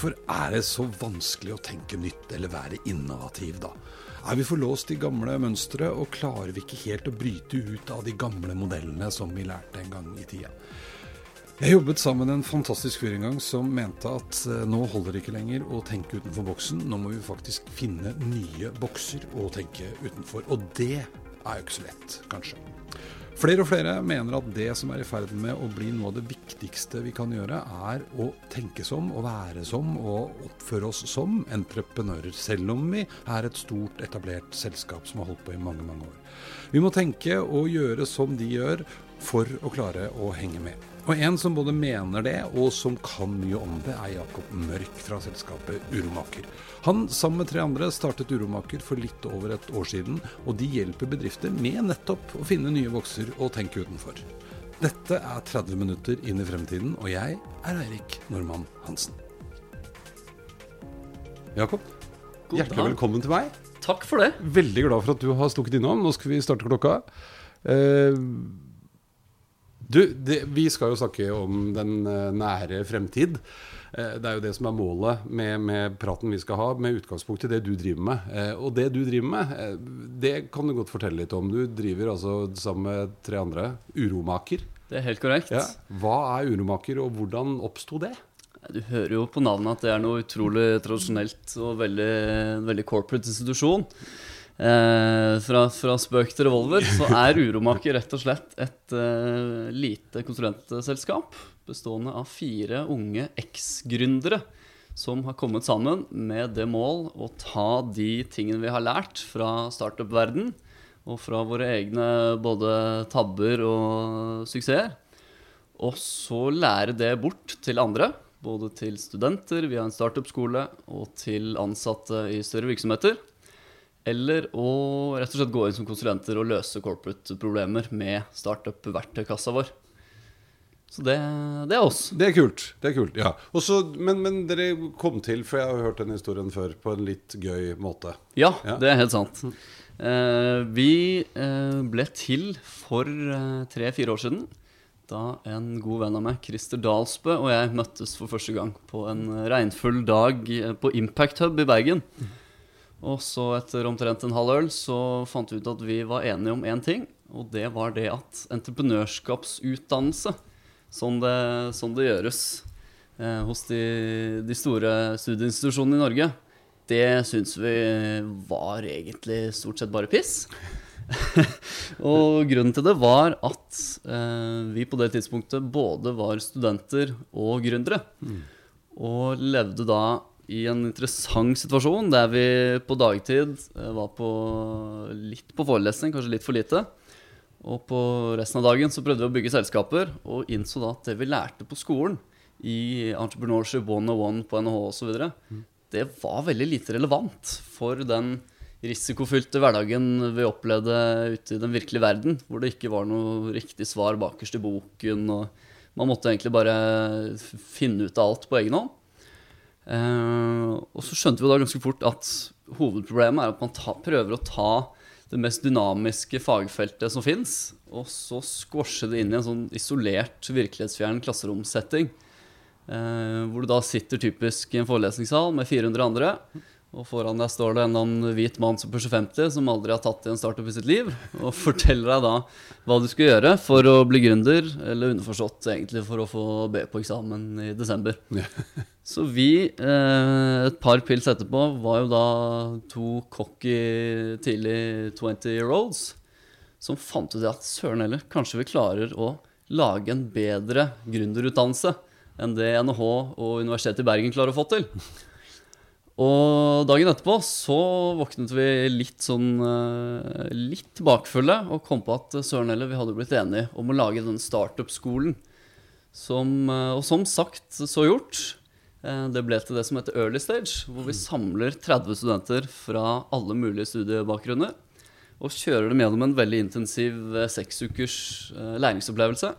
Hvorfor er det så vanskelig å tenke nytt eller være innovativ, da? Er vi for låst i gamle mønstre, og klarer vi ikke helt å bryte ut av de gamle modellene som vi lærte en gang i tida? Jeg jobbet sammen med en fantastisk fyr en gang som mente at eh, nå holder det ikke lenger å tenke utenfor boksen, nå må vi faktisk finne nye bokser å tenke utenfor. Og det er jo ikke så lett, kanskje. Flere og flere mener at det som er i ferd med å bli noe av det viktigste vi kan gjøre, er å tenke som, å være som og oppføre oss som entreprenører. Selv om vi er et stort, etablert selskap som har holdt på i mange, mange år. Vi må tenke og gjøre som de gjør for å klare å henge med. Og en som både mener det, og som kan mye om det, er Jakob Mørk fra selskapet Uromaker. Han sammen med tre andre startet Uromaker for litt over et år siden, og de hjelper bedrifter med nettopp å finne nye bokser og tenke utenfor. Dette er 30 minutter inn i fremtiden, og jeg er Eirik Normann Hansen. Jakob, hjertelig velkommen til meg. Takk for det. Veldig glad for at du har stukket innom. Nå skal vi starte klokka. Eh, du, det, vi skal jo snakke om den eh, nære fremtid. Eh, det er jo det som er målet med, med praten vi skal ha, med utgangspunkt i det du driver med. Eh, og det du driver med, det kan du godt fortelle litt om. Du driver altså sammen med tre andre uromaker. Det er helt korrekt. Ja. Hva er uromaker, og hvordan oppsto det? Du hører jo på navnet at det er noe utrolig tradisjonelt og veldig, veldig corporate institusjon. Eh, fra, fra spøk til revolver så er Uromaker rett og slett et eh, lite konsulentselskap bestående av fire unge eks-gründere som har kommet sammen med det mål å ta de tingene vi har lært fra startup-verden og fra våre egne både tabber og suksesser, og så lære det bort til andre. Både til studenter via en startup-skole og til ansatte i større virksomheter. Eller å rett og slett gå inn som konsulenter og løse corporate-problemer med startup-verktøykassa vår. Så det, det er oss. Det er kult. det er kult, ja. Også, men, men dere kom til, for jeg har hørt den historien før, på en litt gøy måte. Ja, Ja. det er helt sant. Eh, vi eh, ble til for eh, tre-fire år siden. Da en god venn av meg, Christer Dalsbø, og jeg møttes for første gang på en regnfull dag eh, på Impact Hub i Bergen. Og så etter omtrent en halv øl så fant vi ut at vi var enige om én ting. Og det var det at entreprenørskapsutdannelse, som det, som det gjøres eh, hos de, de store studieinstitusjonene i Norge, det syns vi var egentlig stort sett bare piss. og grunnen til det var at eh, vi på det tidspunktet både var studenter og gründere. Og levde da i en interessant situasjon der vi på dagtid eh, var på litt på forelesning, kanskje litt for lite. Og på resten av dagen så prøvde vi å bygge selskaper, og innså da at det vi lærte på skolen, i Entrepreneurship 101 på NHH osv., det var veldig lite relevant for den risikofylte hverdagen vi opplevde ute i den virkelige verden, hvor det ikke var noe riktig svar bakerst i boken, og man måtte egentlig bare finne ut av alt på egen hånd. Eh, og så skjønte vi da ganske fort at hovedproblemet er at man ta, prøver å ta det mest dynamiske fagfeltet som fins, og så squashe det inn i en sånn isolert, virkelighetsfjern klasseromsetting. Eh, hvor du da sitter typisk i en forelesningssal med 400 andre, og foran deg står det en annen hvit mann som pusher 50, som aldri har tatt i en startup i sitt liv, og forteller deg da hva du skal gjøre for å bli gründer, eller underforstått egentlig for å få B på eksamen i desember. Så vi, eh, et par pils etterpå, var jo da to cocky tidlig 20-year-olds som fant ut at søren heller, kanskje vi klarer å lage en bedre gründerutdannelse enn det NHH og Universitetet i Bergen klarer å få til. Og dagen etterpå så våknet vi litt sånn eh, litt bakfulle og kom på at eh, søren heller, vi hadde blitt enige om å lage den startup-skolen. Eh, og som sagt, så gjort. Det ble til det som heter Early Stage, hvor vi samler 30 studenter fra alle mulige studiebakgrunner. Og kjører dem gjennom en veldig intensiv seksukers læringsopplevelse.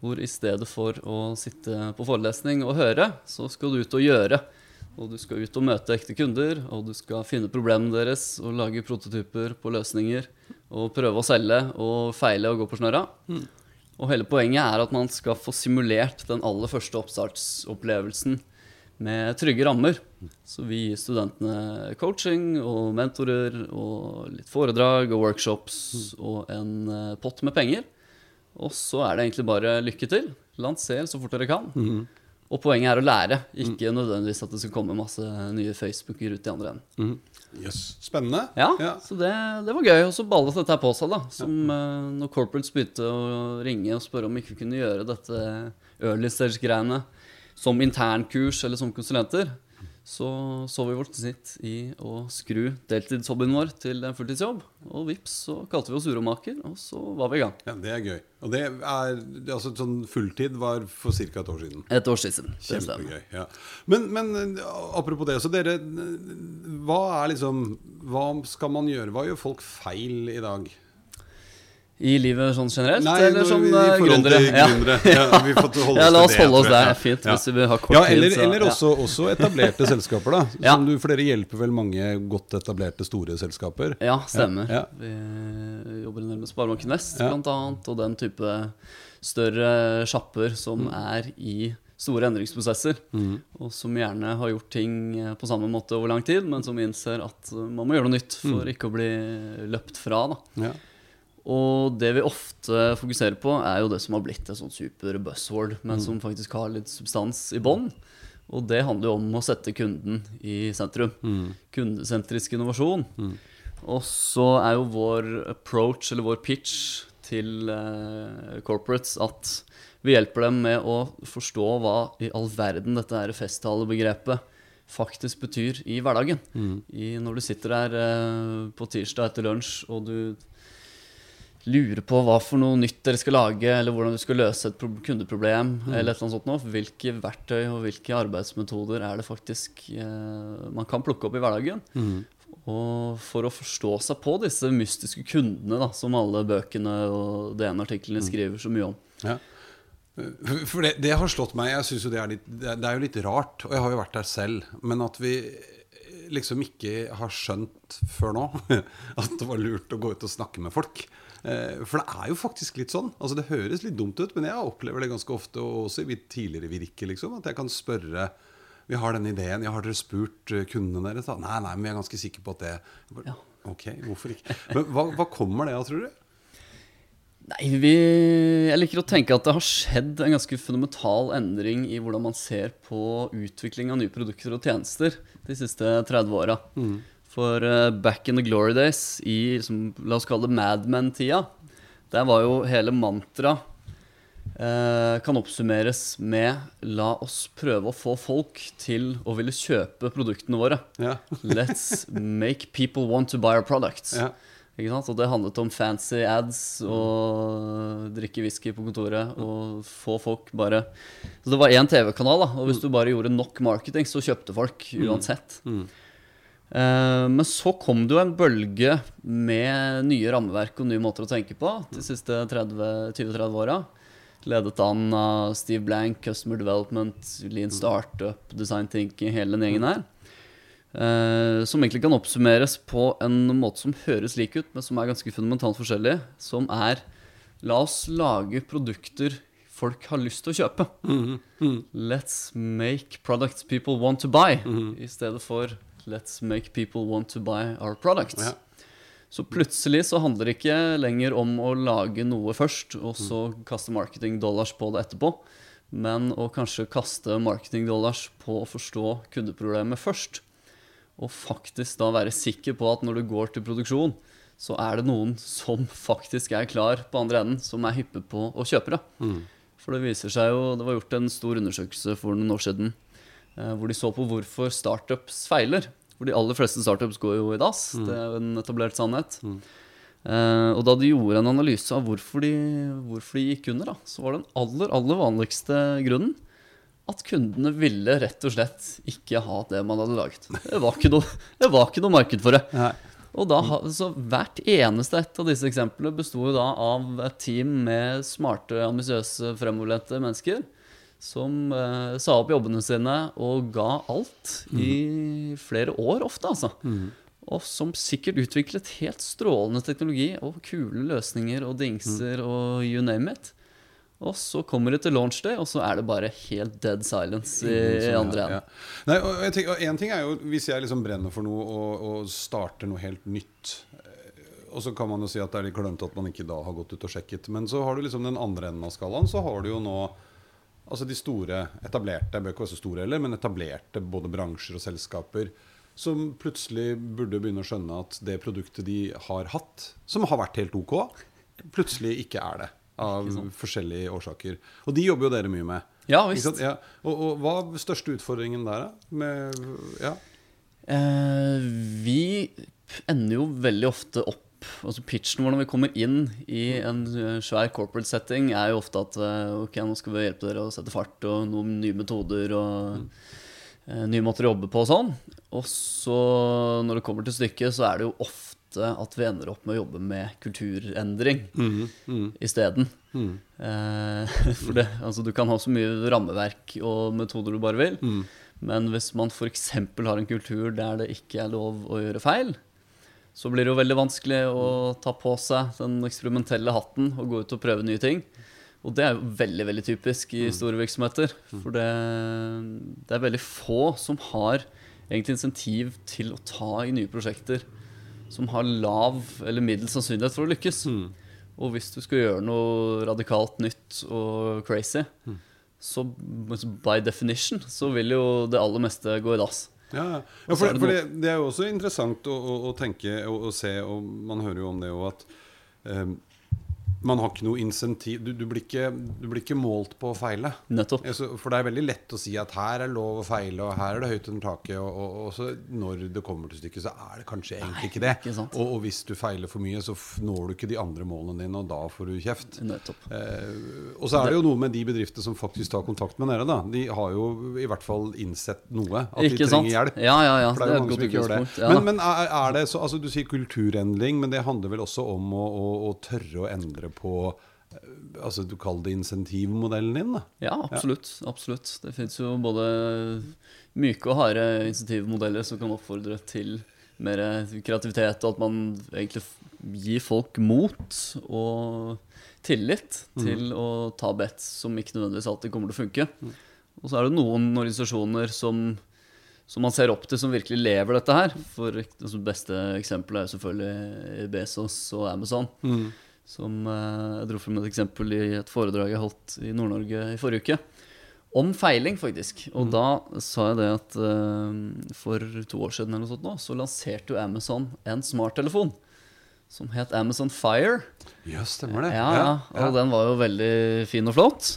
Hvor i stedet for å sitte på forelesning og høre, så skal du ut og gjøre. Og du skal ut og møte ekte kunder, og du skal finne problemene deres og lage prototyper på løsninger. Og prøve å selge og feile og gå på snørra. Og hele poenget er at man skal få simulert den aller første oppstartsopplevelsen med trygge rammer. Så vi gir studentene coaching og mentorer og litt foredrag og workshops og en eh, pott med penger. Og så er det egentlig bare lykke til. Lanser så fort dere kan. Og poenget er å lære, ikke nødvendigvis at det skal komme masse nye Facebooker ut i andre enden. Yes, Spennende. Ja, så det, det var gøy. Og så ballet dette på seg, da. Som eh, når corporates begynte å ringe og spørre om vi ikke kunne gjøre dette early stage-greiene som internkurs eller som konsulenter, så så vi vårt snitt i å skru deltidshobbyen vår til en fulltidsjobb. Og vips, så kalte vi oss uromaker, og så var vi i gang. Ja, Det er gøy. Og det er altså sånn fulltid var for ca. et år siden. Et år siden. Kjempegøy. Ja. Men, men apropos det, så dere Hva er liksom Hva skal man gjøre? Hva gjør folk feil i dag? I livet sånn generelt, Nei, eller som i eh, gründere? gründere. Ja, vi får holde Ja, la oss holde oss der. Fint, Ja. hvis vi har kort Ja, tid. eller, så- eller ja. også, også etablerte selskaper, da. Ja. Som du, for dere hjelper vel mange godt etablerte store selskaper? Ja, stemmer. Ja, ja. Vi jobber en del med Sparebanken Vest, Ja. annet, og den type større sjapper som Mm. er i store endringsprosesser, og som gjerne har gjort ting eh, på samme måte over lang tid, men som innser at man må gjøre noe nytt for ikke å bli løpt fra. Da. Ja. Og det vi ofte fokuserer på, er jo det som har blitt et sånn super buzzword, men som faktisk har litt substans i bånn. Og det handler jo om å sette kunden i sentrum. Kundesentrisk innovasjon. Og så er jo vår approach, eller vår pitch, til eh, corporates at vi hjelper dem med å forstå hva i all verden dette her festtalebegrepet faktisk betyr i hverdagen. I, når du sitter der eh, på tirsdag etter lunsj og du lurer på hva for noe nytt dere skal lage, eller hvordan du skal løse et kundeproblem, kundeproblem, eller et eller annet sånt noe. Hvilke verktøy og hvilke arbeidsmetoder er det faktisk eh, man kan plukke opp i hverdagen? Og for å forstå seg på disse mystiske kundene da, som alle bøkene og DN-artiklene skriver så mye om. Ja. For det, det har slått meg. Jeg synes jo det er litt det er jo litt rart, og jeg har jo vært der selv, men at vi liksom ikke har skjønt før nå at det var lurt å gå ut og snakke med folk. Eh, For det er jo faktisk litt sånn. Altså Det høres litt dumt ut, men jeg opplever det ganske ofte, og også i mitt tidligere virke, liksom, at jeg kan spørre Vi har denne ideen, ja, har dere spurt eh, kundene deres? da? Nei, nei, men vi er ganske sikre på at det bare, Ok, hvorfor ikke? Men hva, hva kommer det av, tror du? Nei, vi, jeg liker å tenke at det har skjedd en ganske fundamental endring i hvordan man ser på utvikling av nye produkter og tjenester de siste 30 åra. For uh, back in the glory days, i liksom, la oss kalle det Mad Men-tida, der var jo hele mantraet uh, kan oppsummeres med La oss prøve å få folk til å ville kjøpe produktene våre. Ja. Let's make people want to buy our products. Ja. Ikke sant? Og det handlet om fancy ads og drikke whisky på kontoret og få folk bare Så det var én TV-kanal, da, og hvis du bare gjorde nok marketing, så kjøpte folk uansett. Eh, men så kom det jo en bølge med nye rammeverk og nye måter å tenke på de siste 20-30 åra. Ledet an av Steve Blank, Customer Development, Lean Startup, Design Thinking, hele den gjengen her. Eh, som egentlig kan oppsummeres på en måte som høres lik ut, men som er ganske fundamentalt forskjellig. Som er La oss lage produkter folk har lyst til å kjøpe. Let's make products people want to buy, i stedet for Let's make people want to buy our products. Ja. Så plutselig så handler det ikke lenger om å lage noe først, og så kaste marketing dollars på det etterpå, men å kanskje kaste marketing dollars på å forstå kundeproblemet først. Og faktisk da være sikker på at når du går til produksjon, så er det noen som faktisk er klar på andre enden, som er hyppe på å kjøpe det. For det viser seg jo Det var gjort en stor undersøkelse for noen år siden hvor de så på hvorfor startups feiler. For de aller fleste startups går jo i dass. Det er jo en etablert sannhet. Eh, og da de gjorde en analyse av hvorfor de, hvorfor de gikk under, da, så var den aller, aller vanligste grunnen at kundene ville rett og slett ikke ha det man hadde laget. Det var ikke noe, det var ikke noe marked for det. Nei. Og da, så Hvert eneste et av disse eksemplene besto av et team med smarte, ambisiøse, fremoverlente mennesker som eh, sa opp jobbene sine og ga alt i flere år ofte, altså. Og som sikkert utviklet helt strålende teknologi og kule løsninger og dingser og you name it. Og så kommer det til launch day, og så er det bare helt dead silence i, i andre enden. ja. Nei, og jeg tenker, og en ting er jo hvis jeg liksom brenner for noe og, og starter noe helt nytt eh, Og så kan man jo si at det er litt klønete at man ikke da har gått ut og sjekket. Men så har du liksom den andre enden av skalaen. Så har du jo nå altså de store etablerte, bør ikke være så store heller, men etablerte både bransjer og selskaper som plutselig burde begynne å skjønne at det produktet de har hatt, som har vært helt ok, plutselig ikke er det. Av forskjellige årsaker. Og de jobber jo dere mye med. Ja, visst. Ja. Og, og hva er største utfordringen der, da? Med, ja. Eh, vi ender jo veldig ofte opp Altså Pitchen vår når vi kommer inn i en eh, svær corporate setting, er jo ofte at eh, ok, nå skal vi hjelpe dere å sette fart og noen nye metoder og mm. nye måter å jobbe på og sånn. Og så, når det kommer til stykket, så er det jo ofte at vi ender opp med å jobbe med kulturendring isteden. Eh, for det, altså, du kan ha så mye rammeverk og metoder du bare vil, men hvis man f.eks. har en kultur der det ikke er lov å gjøre feil, så blir det jo veldig vanskelig å ta på seg den eksperimentelle hatten og gå ut og prøve nye ting. Og det er jo veldig veldig typisk i store virksomheter. For det, det er veldig få som har egentlig insentiv til å ta i nye prosjekter som har lav eller middels sannsynlighet for å lykkes. Og hvis du skal gjøre noe radikalt nytt og crazy, så by definition så vil jo det aller meste gå i dass. Ja, ja. For, det for det, det er jo også interessant å, å, å tenke og, se, og man hører jo om det òg, at eh, man har ikke noe insentiv du, du, blir ikke, du blir ikke målt på å feile. Nettopp. For det er veldig lett å si at her er lov å feile, og her er det høyt under taket. Og, og, og så når det kommer til stykket, så er det kanskje egentlig ikke det. ikke. Og, og hvis du feiler for mye, så når du ikke de andre målene dine, og da får du kjeft. Nettopp. Eh, og så er det jo noe med de bedriftene som faktisk tar kontakt med dere. da De har jo i hvert fall innsett noe. At Ikke de sant? trenger hjelp. Ja, ja, ja. For det er jo mange som ikke gjør det. Ja. Men, men er, er det så, altså Du sier kulturendring, men det handler vel også om å, å, å tørre å endre på eh, Altså Du kaller det insentivmodellen din? da Ja, absolutt. absolutt. Det fins jo både myke og harde insentivmodeller som kan oppfordre til mer kreativitet, og at man egentlig gir folk mot og tillit til å ta bet som ikke nødvendigvis alltid kommer til å funke. Og så er det noen organisasjoner som, som man ser opp til, som virkelig lever dette her. For altså, det beste eksempelet er selvfølgelig Bezos og Amazon. Som eh, jeg dro frem et eksempel i et foredrag jeg holdt i Nord-Norge i forrige uke. Om feiling, faktisk. Og da sa jeg det at uh, for to år siden eller noe sånt nå, så lanserte jo Amazon en smarttelefon som het Amazon Fire. Ja, stemmer det. Ja, ja, og den var jo veldig fin og flott.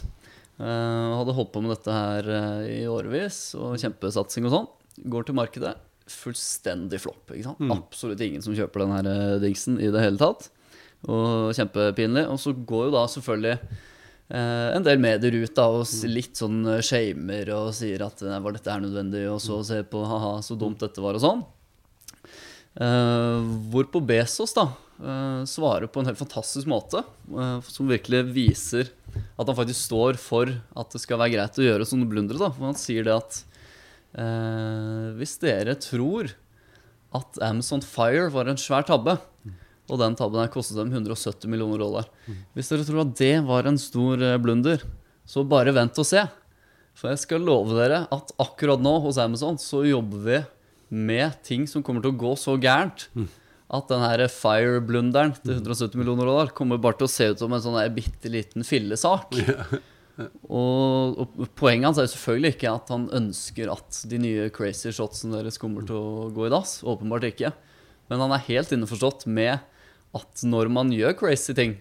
Uh, hadde holdt på med dette her uh, i årevis, og kjempesatsing og sånn. Går til markedet. Fullstendig flopp. ikke sant? Absolutt ingen som kjøper den her dingsen i det hele tatt. Og kjempepinlig. Og så går jo da selvfølgelig eh, en del medier ut da og litt sånn eh, shamer og sier at var dette er nødvendig, og så se på ha-ha, så dumt dette var, og sånn. Uh, hvorpå Besos da uh, svarer på en helt fantastisk måte, uh, som virkelig viser at han faktisk står for at det skal være greit å gjøre sånne blundere. da, for Han sier det at hvis dere tror at Amazon Fire var en svær tabbe, og den tabben her kostet dem 170 millioner dollar Hvis dere tror at det var en stor eh, blunder, så bare vent og se. For jeg skal love dere at akkurat nå hos Amazon så jobber vi med ting som kommer til å gå så gærent at den her Fire-blunderen til 170 millioner dollar kommer bare til å se ut som en sånn bitte liten fillesak. Og, og poenget hans er selvfølgelig ikke at han ønsker at de nye crazy shotsene deres kommer til å gå i dass. Åpenbart ikke. Men han er helt innforstått med at når man gjør crazy ting,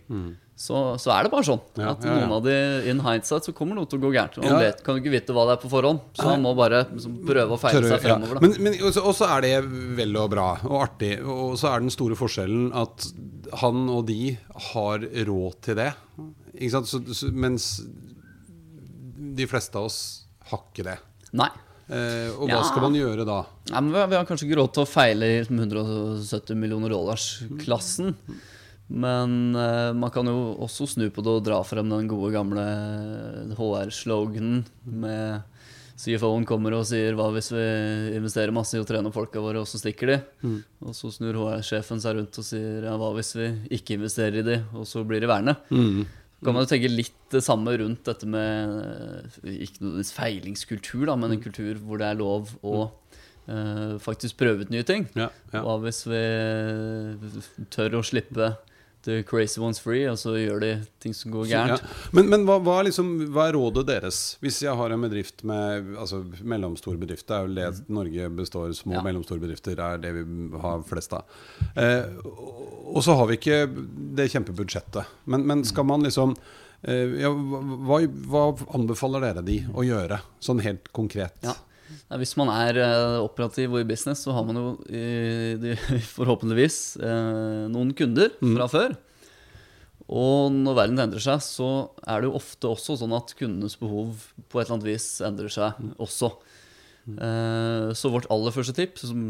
så, så er det bare sånn. Ja, at ja, ja. noen av de in hindsight så kommer noe til å gå gærent. Ja. vet, kan ikke vite hva det er på forhånd, så man må bare liksom, prøve å feile Tørre- seg fremover. Men, men også, er det vel og bra og artig. Og så er den store forskjellen at han og de har råd til det. Ikke sant? Så, så, mens de fleste av oss har ikke det. Nei. Eh, og hva Ja. skal man gjøre da? Ja, men vi, har, kanskje ikke råd til å feile i liksom 170 millioner dollars-klassen. Men eh, man kan jo også snu på det og dra frem den gode gamle HR-sloganen med CFO-en kommer og sier hva hvis vi investerer masse i å trene folka våre, og så stikker de? Og så snur HR-sjefen seg rundt og sier ja, hva hvis vi ikke investerer i de, og så blir de værende? Kan man jo tenke litt det samme rundt dette med eh, ikke nødvendigvis feilingskultur, da, men en kultur hvor det er lov å uh, faktisk prøve ut nye ting. Ja, ja. Hva hvis vi tør å slippe the crazy ones free, og så gjør de ting som går Ja. Men, men hva, hva, er liksom, hva er rådet deres? Hvis jeg har en bedrift med altså, mellomstor bedrift, det er jo det Norge består små Ja. mellomstore bedrifter, er det vi har flest av. Eh, og så har vi ikke det kjempebudsjettet. Men, men skal man liksom eh, ja, hva, hva anbefaler dere de å gjøre, sånn helt konkret? Ja. Nei, hvis man er eh, operativ og i business, så har man jo forhåpentligvis eh, noen kunder fra før. Og når verden endrer seg, så er det jo ofte også sånn at kundenes behov på et eller annet vis endrer seg også. Eh, så vårt aller første tips, som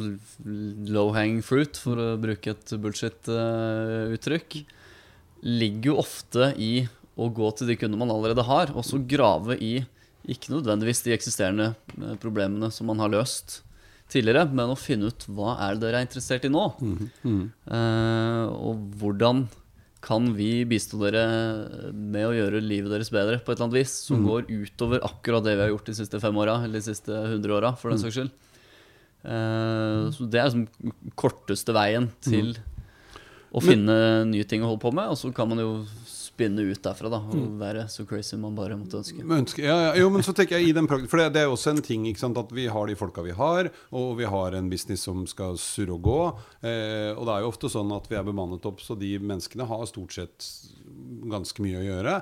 low hang fruit, for å bruke et bullshit-uttrykk, ligger jo ofte i å gå til de kundene man allerede har, og så grave i ikke nødvendigvis de eksisterende eh, problemene som man har løst tidligere, men å finne ut hva er det dere er interessert i nå. Eh, og hvordan kan vi bistå dere med å gjøre livet deres bedre på et eller annet vis, som går utover akkurat det vi har gjort de siste fem åra, eller de siste hundre åra, for den saks skyld. Eh, så det er liksom korteste veien til å finne nye ting å holde på med, og så kan man jo spinne ut derfra da, og være så crazy man bare måtte ønske. ønske ja, ja, jo, men så tenker jeg i den prakt- For det, det er også en ting ikke sant, at vi har de folka vi har, og vi har en business som skal surre og gå. Eh, og det er jo ofte sånn at vi er bemannet opp, så de menneskene har stort sett ganske mye å gjøre.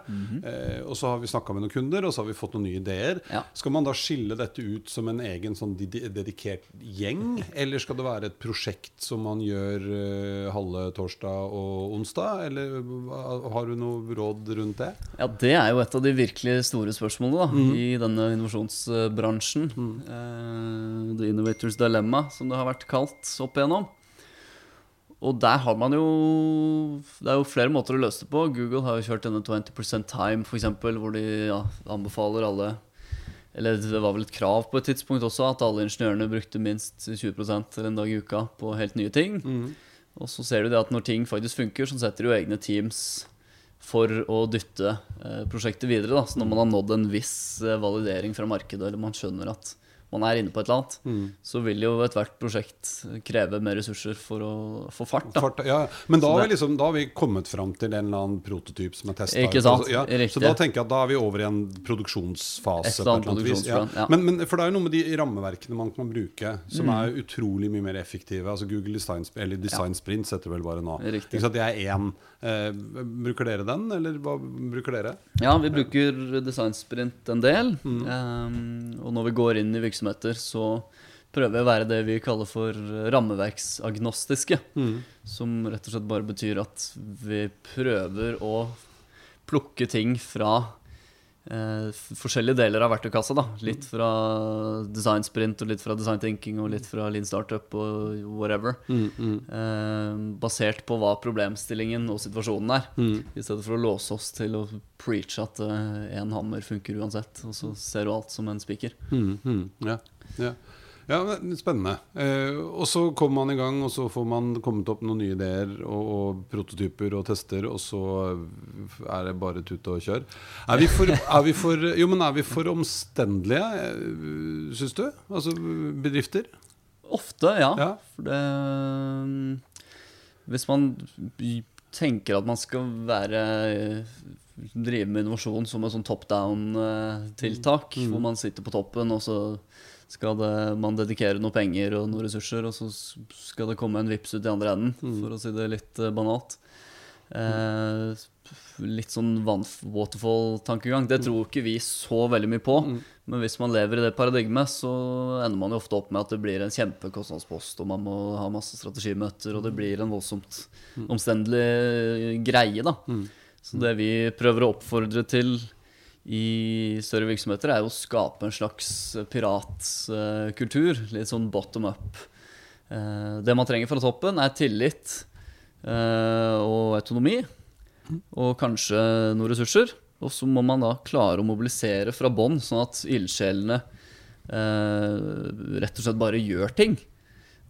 eh, og så har vi snakka med noen kunder, og så har vi fått noen nye ideer. Ja. Skal man da skille dette ut som en egen sånn ded- dedikert gjeng, eller skal det være et prosjekt som man gjør eh, halve torsdag og onsdag, eller har du noe råd rundt det? Ja, det er jo et av de virkelig store spørsmålene da, i denne innovasjonsbransjen. Eh, the Innovators Dilemma, som det har vært kalt opp igjennom. Og der har man jo Det er jo flere måter å løse det på. Google har jo kjørt denne 20% time, f.eks., hvor de ja, anbefaler alle Eller det var vel et krav på et tidspunkt også, at alle ingeniørene brukte minst 20% eller en dag i uka på helt nye ting. Og så ser du det at når ting faktisk funker, så setter du jo egne teams for å dytte eh, prosjektet videre. Da. Så når man har nådd en viss eh, validering fra markedet, eller man skjønner at man er inne på et eller annet, så vil jo ethvert prosjekt kreve mer ressurser for å få fart. Da. Fart, ja. Men da har, vi liksom, da har vi kommet fram til en eller annen prototyp som er testa. Ikke sant? Ja, så da tenker jeg at da er vi over i en produksjonsfase. Et eller på annet vis. Ja. Men, men, for det er jo noe med de rammeverkene man kan bruke, som Mm. er utrolig mye mer effektive. Altså Google Design, eller Design Sprint setter vel bare nå. Riktig. Ikke sant? Det er én. Eh, bruker dere den, eller hva bruker dere? Ja, vi bruker Design Sprint en del. Um, og når vi går inn i virksomheter, så prøver vi å være det vi kaller for rammeverksagnostiske. Som rett og slett bare betyr at vi prøver å plukke ting fra eh, forskjellige deler av verktøykassa. Da. Litt fra design sprint og litt fra design thinking og litt fra lean startup og whatever. Eh, basert på hva problemstillingen og situasjonen er. I stedet for å låse oss til å preache at én hammer funker uansett, og så ser du alt som en spiker. Mm, mm, ja, ja. Ja, spennende. Eh, og så kommer man i gang, og så får man kommet opp noen nye ideer og, og prototyper og tester, og så er det bare tut og kjør. Er vi for, er vi for, jo, men er vi for omstendelige, eh, syns du? Altså bedrifter? Ofte, ja. Ja. For det Hvis man tenker at man skal være drive med innovasjon som et sånn top down-tiltak, hvor man sitter på toppen, og så skal det, man dedikere noe penger og noen ressurser, og så skal det komme en vips ut i andre enden, for å si det litt eh, banalt. Eh, litt sånn waterfall-tankegang. Det tror ikke vi så veldig mye på. Men hvis man lever i det paradigmet, så ender man jo ofte opp med at det blir en kjempekostnadspost, og man må ha masse strategimøter, og det blir en voldsomt omstendelig greie, da. Så det vi prøver å oppfordre til i større virksomheter, er jo å skape en slags piratkultur. Litt sånn bottom up. Eh, Det man trenger fra toppen, er tillit eh, og autonomi. Og kanskje noen ressurser. Og så må man da klare å mobilisere fra bånn, sånn at ildsjelene eh, rett og slett bare gjør ting.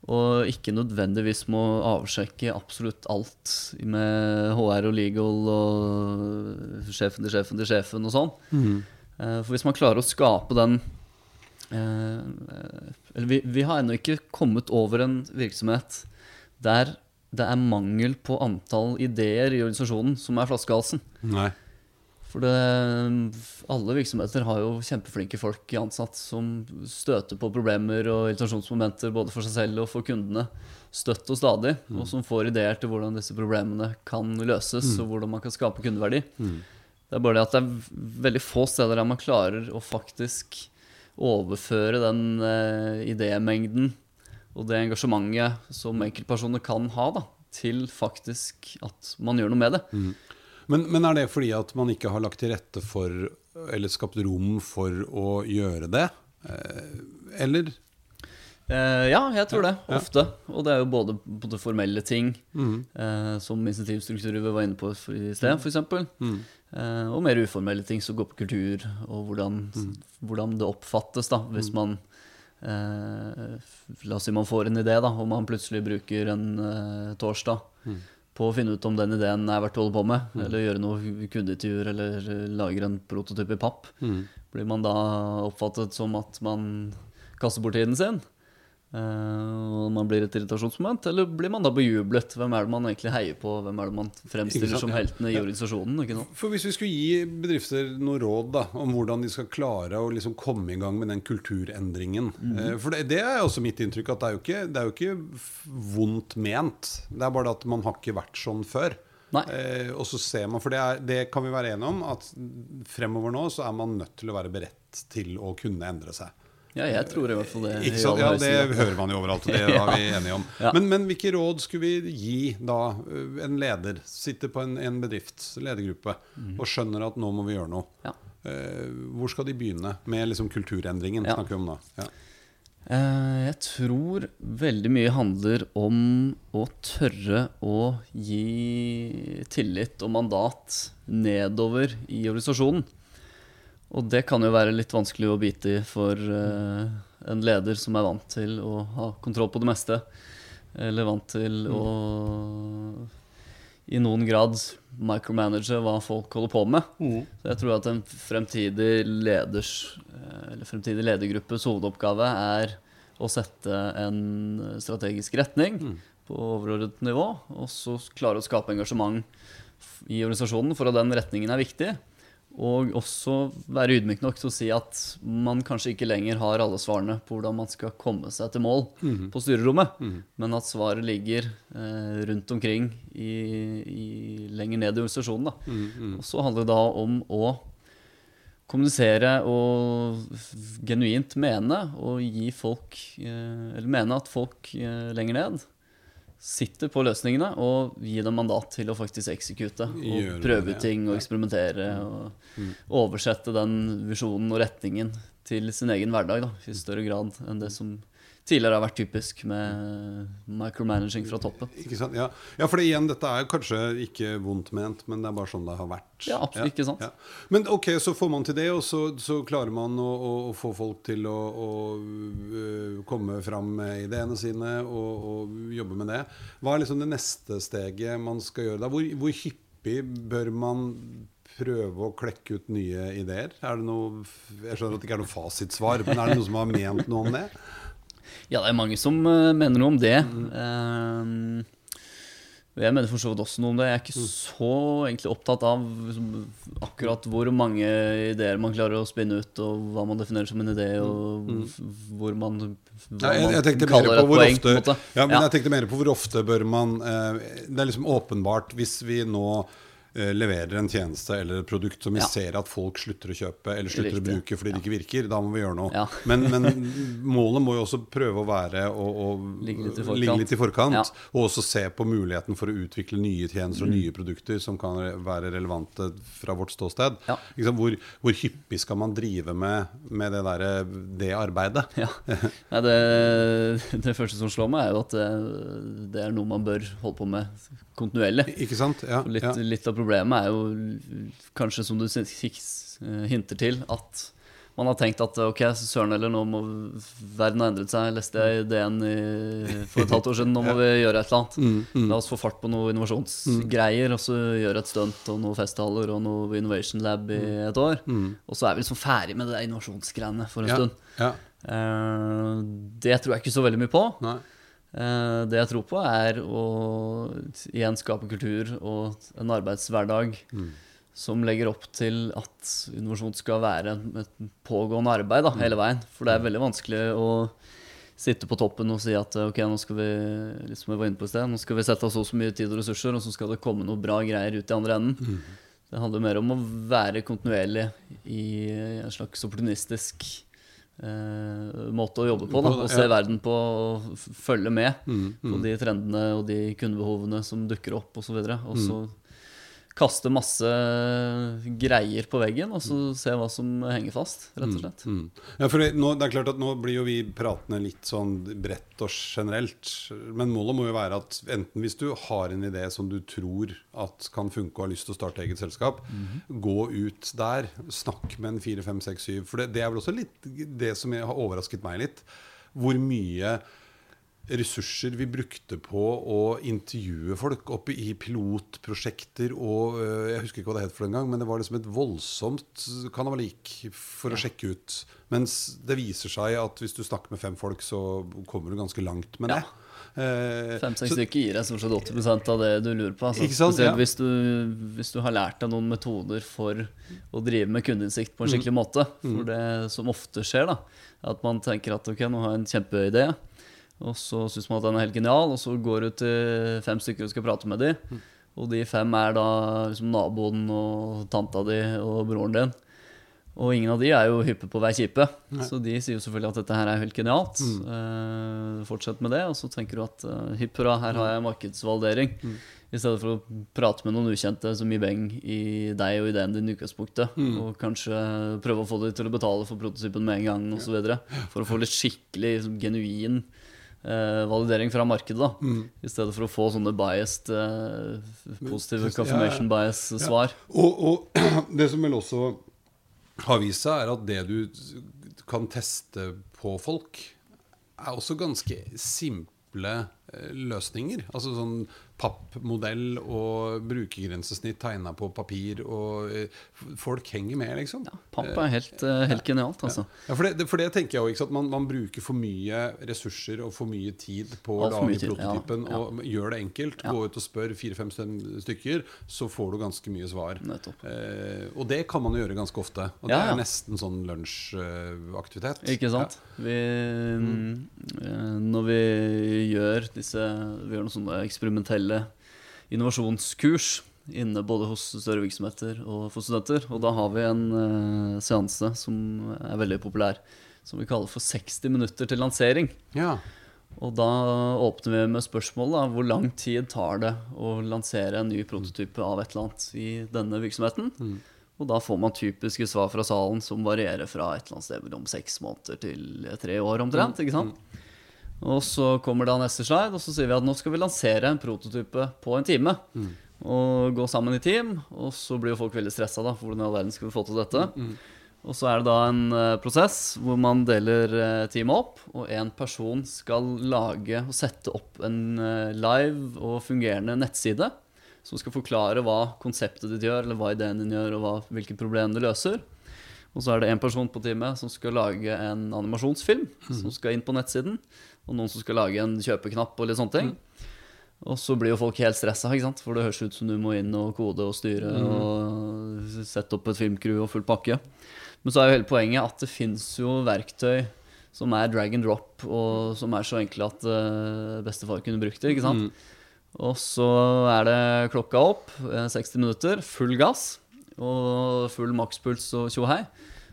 Og ikke nødvendigvis må avsjekke absolutt alt med HR og legal og sjefen til sjefen til sjefen og sånn. Mm. For hvis man klarer å skape den eh, Eller vi, vi har ennå ikke kommet over en virksomhet der det er mangel på antall ideer i organisasjonen som er flaskehalsen. Nei. For det, alle virksomheter har jo kjempeflinke folk ansatt som støter på problemer og irritasjonsmomenter både for seg selv og for kundene. Støtt og stadig, og som får ideer til hvordan disse problemene kan løses, og hvordan man kan skape kundeverdi. Det er bare det at det er veldig få steder der man klarer å faktisk overføre den eh, idémengden og det engasjementet som enkeltpersoner kan ha, da, til faktisk at man gjør noe med det. Men, men er det fordi at man ikke har lagt til rette for, eller skapt rom for å gjøre det? Eh, Eller? Eh, ja, jeg tror det. Ofte. Og det er jo både, både formelle ting, eh, som insentivstrukturer vi var inne på i sted, f.eks. Eh, og mer uformelle ting som går på kultur, og hvordan, hvordan det oppfattes da, hvis man eh, La oss si man får en idé, da, og man plutselig bruker en eh, torsdag på å finne ut om den ideen er verdt å holde på med, eller gjøre noe kundeintervjuer, eller lager en prototyp i papp. Blir man da oppfattet som at man kaster bort tiden sin? Og man blir et irritasjonsmoment? Eller blir man da bejublet? Hvem er det man egentlig heier på? Hvem er det man fremstiller som heltene i organisasjonen? For Hvis vi skulle gi bedrifter noe råd da, om hvordan de skal klare å liksom komme i gang med den kulturendringen eh, For det, det er også mitt inntrykk, at det er, jo ikke, det er jo ikke vondt ment. Det er bare at man har ikke vært sånn før. Eh, og så ser man, For det, er, det kan vi være enige om, at fremover nå så er man nødt til å være beredt til å kunne endre seg. Ja, jeg tror i hvert fall det. sant? Ja, Det hører man jo overalt, og det var vi enige om. Ja. Men, men hvilke råd skulle vi gi da en leder? Sitter på en, en bedrift, ledergruppe, og skjønner at nå må vi gjøre noe. Ja. Eh, hvor skal de begynne med liksom kulturendringen? Ja. snakker vi om da. Ja. Eh, Jeg tror veldig mye handler om å tørre å gi tillit og mandat nedover i organisasjonen. Og det kan jo være litt vanskelig å bite i for uh, en leder som er vant til å ha kontroll på det meste. Eller vant til å i noen grad micromanage hva folk holder på med. Så jeg tror at en fremtidig leders eh, Eller fremtidig ledergruppes hovedoppgave er å sette en strategisk retning på overordnet nivå, og så klare å skape engasjement i organisasjonen for at den retningen er viktig. Og også være ydmyk nok til å si at man kanskje ikke lenger har alle svarene på hvordan man skal komme seg til mål på styrerommet, men at svaret ligger eh, rundt omkring i, i, lenger ned i organisasjonen. Da. Og så handler det da om å kommunisere og genuint mene og gi folk eh, Eller mene at folk eh, lenger ned sitter på løsningene og gi dem mandat til å faktisk eksekute. Og Gjør prøve det, ja. ting og eksperimentere. Og oversette den visjonen og retningen til sin egen hverdag da, i større grad enn det som tidligere har vært typisk med micromanaging fra toppen. Ikke sant? Ja. ja, for det, igjen, dette er kanskje ikke vondt ment, men det er bare sånn det har vært. Ja, absolutt, ikke sant? Ja. Men ok, så får man til det, og så, så klarer man å, å, å få folk til å, å øh, komme fram med ideene sine og, og jobbe med det. Hva er liksom det neste steget man skal gjøre da? Hvor, hvor hyppig bør man prøve å klekke ut nye ideer? Er det noe, jeg skjønner at det ikke er noe fasitsvar, men er det noen som har ment noe om det? Ja, det er mange som eh, mener noe om det. Mm. jeg mener for så vidt også noe om det. Jeg er ikke så egentlig opptatt av liksom, akkurat hvor mange ideer man klarer å spinne ut, og hva man definerer som en idé, og hvor man, hva Ja, jeg, jeg man kaller et poeng. ofte ja, men Ja. jeg tenkte mer på hvor ofte bør man eh, Det er liksom åpenbart hvis vi nå leverer en tjeneste eller et produkt som vi Ja. ser at folk slutter å kjøpe eller slutter å bruke fordi det ikke virker, da må vi gjøre noe. Ja. Men, men målet må jo også prøve å være å, Ligge litt i forkant. litt i forkant Ja. og også se på muligheten for å utvikle nye tjenester Mm. og nye produkter som kan være relevante fra vårt ståsted. Ja. Hvor, hvor hyppig skal man drive med, med det, der, det arbeidet? Ja. Det, det første som slår meg, er jo at det, det er noe man bør holde på med kontinuerlig. Ja, Litt, ja. litt av problemet er jo kanskje, som du s- hinter til, at man har tenkt at ok, søren heller, nå må verden ha endret seg. Leste jeg ideen i, for et halvt år siden. Nå må vi gjøre et eller annet. Mm, La oss få fart på noe innovasjonsgreier, og så gjøre et stunt og noen festtaler og noe Innovation Lab i et år. Og så er vi liksom ferdig med det innovasjonsgreiene for en Ja. stund. Ja. Eh, det tror jeg ikke så veldig mye på. Nei. Eh, det jeg tror på, er å igjen skape kultur og en arbeidshverdag som legger opp til at innovasjon skal være et pågående arbeid da, hele veien. For det er veldig vanskelig å sitte på toppen og si at ok, nå skal vi liksom jeg var inne på sted, nå skal vi sette av så så mye tid og ressurser, og så skal det komme noe bra greier ut i andre enden. Det handler mer om å være kontinuerlig i en slags opportunistisk eh, måte å jobbe på. Da, og se verden på og følge med Mm, på de trendene og de kundebehovene som dukker opp osv. Og, så Mm. og så kaste masse greier på veggen, og så se hva som henger fast, rett og slett. Mm. Ja, for nå, det er klart at nå blir jo vi pratende litt sånn bredt og generelt. Men målet må jo være at enten hvis du har en idé som du tror at kan funke og har lyst til å starte eget selskap, gå ut der. Snakk med en 4, 5, 6, 7. For det, det er vel også litt det som har overrasket meg litt. Hvor mye ressurser vi brukte på å intervjue folk oppe i pilotprosjekter og øh, Jeg husker ikke hva det het for den gang, men det var liksom et voldsomt kanavalik for å sjekke ut. Mens det viser seg at hvis du snakker med fem folk, så kommer du ganske langt med det. Eh, Fem-seks stykker gir deg stort sett 80 av det du lurer på. Altså. Sant? Ja. hvis, du, hvis du har lært deg noen metoder for å drive med kundeinnsikt på en Mm. skikkelig måte. For det som ofte skjer, da, at man tenker at ok, nå har jeg en kjempeidé, og så syns man at den er helt genial, og så går du til fem stykker og skal prate med dem. Mm. Og de fem er da liksom naboen og tanta di og broren din. Og ingen av de er jo hyppe på å være kjipe, så de sier jo selvfølgelig at dette her er helt genialt. Eh, fortsett med det, og så tenker du at uh, hipp hurra, her har jeg markedsvalidering. I stedet for å prate med noen ukjente som gir beng i deg og ideen din i utgangspunktet. Og kanskje prøve å få dem til å betale for prototypen med en gang osv. For å få litt skikkelig liksom, genuin eh, validering fra markedet. da I stedet for å få sånne biased, eh, positive Ja, ja. confirmation bias-svar. Og, og det som vel også har vist seg, er at det du kan teste på folk, er også ganske simple eh, løsninger. Altså sånn pappmodell og brukergrensesnitt tegna på papir, og eh, folk henger med, liksom. Ja, Papp er helt, eh, helt genialt, altså. Ja, for det, for det tenker jeg også, at? Man, man bruker for mye ressurser og for mye tid på å lage prototypen. ja. Og gjør det enkelt. Gå ut og spør fire-fem stykker, så får du ganske mye svar. Eh, og det kan man jo gjøre ganske ofte. Og det er nesten sånn lunsjaktivitet. Ikke sant? Vi, mm. når vi gjør disse Vi gjør noen sånne eksperimentelle innovasjonskurs inne både hos større virksomheter og for studenter. Og da har vi en uh, seanse som er veldig populær, som vi kaller for 60 minutter til lansering. Ja. Og da åpner vi med spørsmålet da, hvor lang tid tar det å lansere en ny prototype av et eller annet i denne virksomheten. Og da får man typiske svar fra salen som varierer fra et eller annet sted mellom seks måneder til tre år omtrent. ikke sant? Og så kommer da neste slide, og så sier vi at nå skal vi lansere en prototype på en time. Og gå sammen i team, og så blir jo folk veldig stressa, da. For hvordan i all verden skal vi få til dette? Og så er det da en uh, prosess hvor man deler uh, teamet opp, og én person skal lage og sette opp en uh, live og fungerende nettside som skal forklare hva konseptet ditt gjør, eller hva ideen din gjør, og hva, hvilke problemer det løser. Og så er det en person på teamet som skal lage en animasjonsfilm som skal inn på nettsiden, og noen som skal lage en kjøpeknapp og litt sånne ting. Og så blir jo folk helt stressa, for det høres ut som du må inn og kode og styre og sette opp et filmcrew og full pakke. Men så er jo hele poenget at det fins jo verktøy som er drag and drop, og som er så enkle at eh, bestefar kunne brukt det. ikke sant? Og så er det klokka opp, eh, 60 minutter, full gass og full makspuls og tjohei.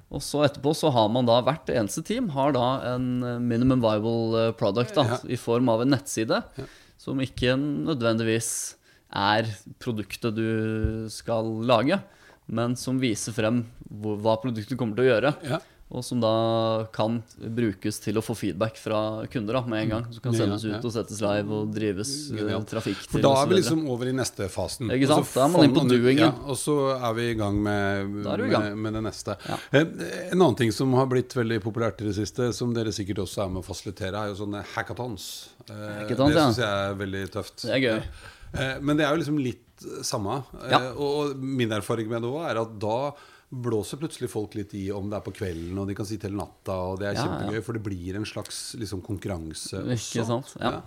Og så etterpå så har man da hvert eneste team har da en minimum viable eh, product da, Ja. i form av en nettside som ikke nødvendigvis er produktet du skal lage, men som viser frem hvor, hva produktet kommer til å gjøre. Ja. Og som da kan brukes til å få feedback fra kunder da, med en gang. Som kan sendes ut og settes live og drives eh, Genialt. trafikk For da er vi liksom over i neste fasen. Ikke sant? Da er man inne på doingen. Ja, og så er vi i gang med, i gang. med det neste. Ja. Eh, En annen ting som har blitt veldig populært i det siste, som dere sikkert også er med å fasilitere, er jo sånne hackathons. Eh, Hackathons, det syns jeg er veldig tøft. Det er gøy. Men det er jo liksom litt samme. Ja. Og min erfaring med det òg er at da blåser plutselig folk litt i om det er på kvelden, og de kan sitte hele natta, og det er Ja, kjempegøy, ja. for det blir en slags liksom, konkurranse Ikke sant? Ja.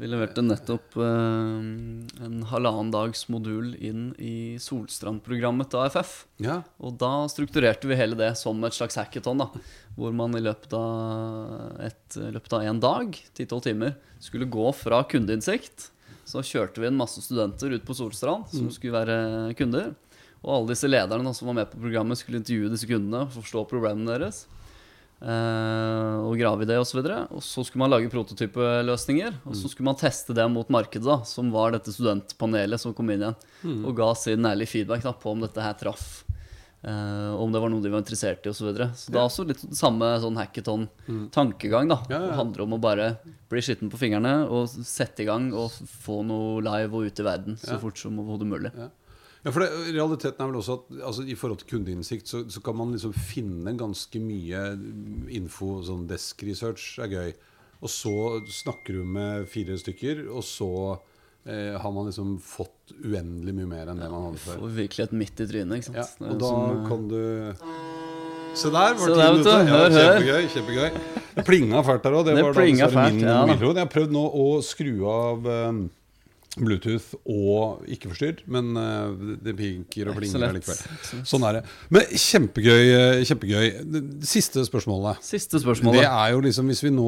Vi leverte nettopp eh, en halvannen dags modul inn i Solstrand-programmet til AFF. Ja. Og da strukturerte vi hele det som et slags hackathon. da Hvor man i løpet av et, løpet av en dag, 10-12 timer, skulle gå fra kundeinnsikt. Så kjørte vi en masse studenter ut på Solstrand som skulle være kunder. Og alle disse lederne som var med på programmet, skulle intervjue disse kundene, forstå problemene deres. eh, og grave i det osv. Og så skulle man lage prototypeløsninger. Og så skulle man teste det mot markedet, da, som var dette studentpanelet som kom inn igjen. Og ga sin ærlige feedback da, på om dette her traff. Uh, om det var noe de var interessert i osv. Så, videre. så det er også litt samme sånn hackathon-tankegang. da Ja, ja. Det handler om å bare bli skitten på fingrene og sette i gang og få noe live og ut i verden så fort som overhodet mulig. Ja. Ja, for det, Realiteten er vel også at altså, i forhold til kundeinnsikt så, så kan man liksom finne ganske mye info. Sånn desk research er gøy. Og så snakker du med fire stykker, og så eh, har man liksom fått uendelig mye mer enn det man hadde før. Får virkeligheten midt i trynet. ikke sant? Ja, og da som, eh, kan du Se der, var det der, ti vet du. minutter. Ja, kjempegøy. kjempegøy Det plinga fælt der òg. Det, Det var da min ja da. Jeg har prøvd nå å skru av eh, Bluetooth og ikke forstyrr, men eh, det pinker og er plinger lett. allikevel. Sånn er det. Men kjempegøy. eh, kjempegøy Siste spørsmålet. Siste spørsmålet. Det er jo liksom Hvis vi nå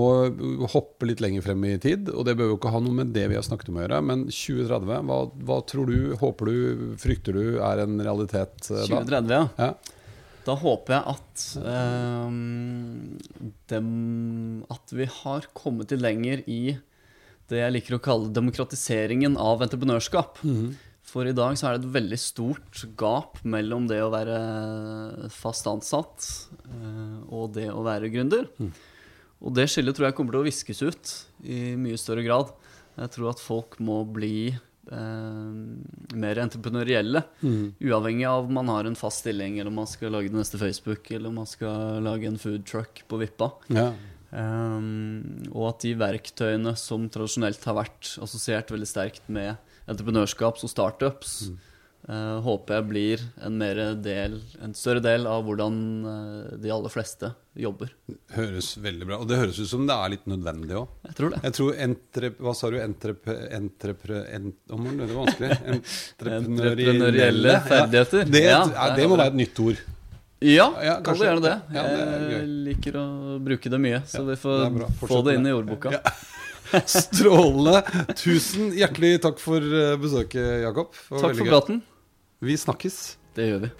hopper litt lenger frem i tid, og det bør jo ikke ha noe med det vi har snakket om å gjøre, men 2030, hva, hva tror du, håper du, frykter du er en realitet eh, da? 2030, ja. Ja. Da håper jeg at eh, dem, At vi har kommet litt lenger i det jeg liker å kalle demokratiseringen av entreprenørskap. For i dag så er det et veldig stort gap mellom det å være fast ansatt eh, og det å være gründer. Og det skillet tror jeg kommer til å viskes ut i mye større grad. Jeg tror at folk må bli eh, mer entreprenørielle. Uavhengig av om man har en fast stilling, eller om man skal lage den neste Facebook, eller om man skal lage en food truck på Vippa. Ja. Um, og at de verktøyene som tradisjonelt har vært assosiert veldig sterkt med entreprenørskaps- og startups, eh, håper jeg blir en, del, en større del av hvordan eh, de aller fleste jobber. Høres veldig bra Og det høres ut som det er litt nødvendig òg. Jeg tror det. Jeg tror entre, Hva sa du? Entrep... entrepre, Ent, om det var vanskelig. Entreprenørielle ferdigheter. Ja, det, Ja, ja, der det må være et nytt ord. Ja, Ja, kall det gjerne det. Ja, det jeg liker å bruke det mye, så vi får det få det inn i ordboka. Strålende. Tusen hjertelig takk for eh, besøket, Jakob. Takk for praten. Vi snakkes. Det gjør vi.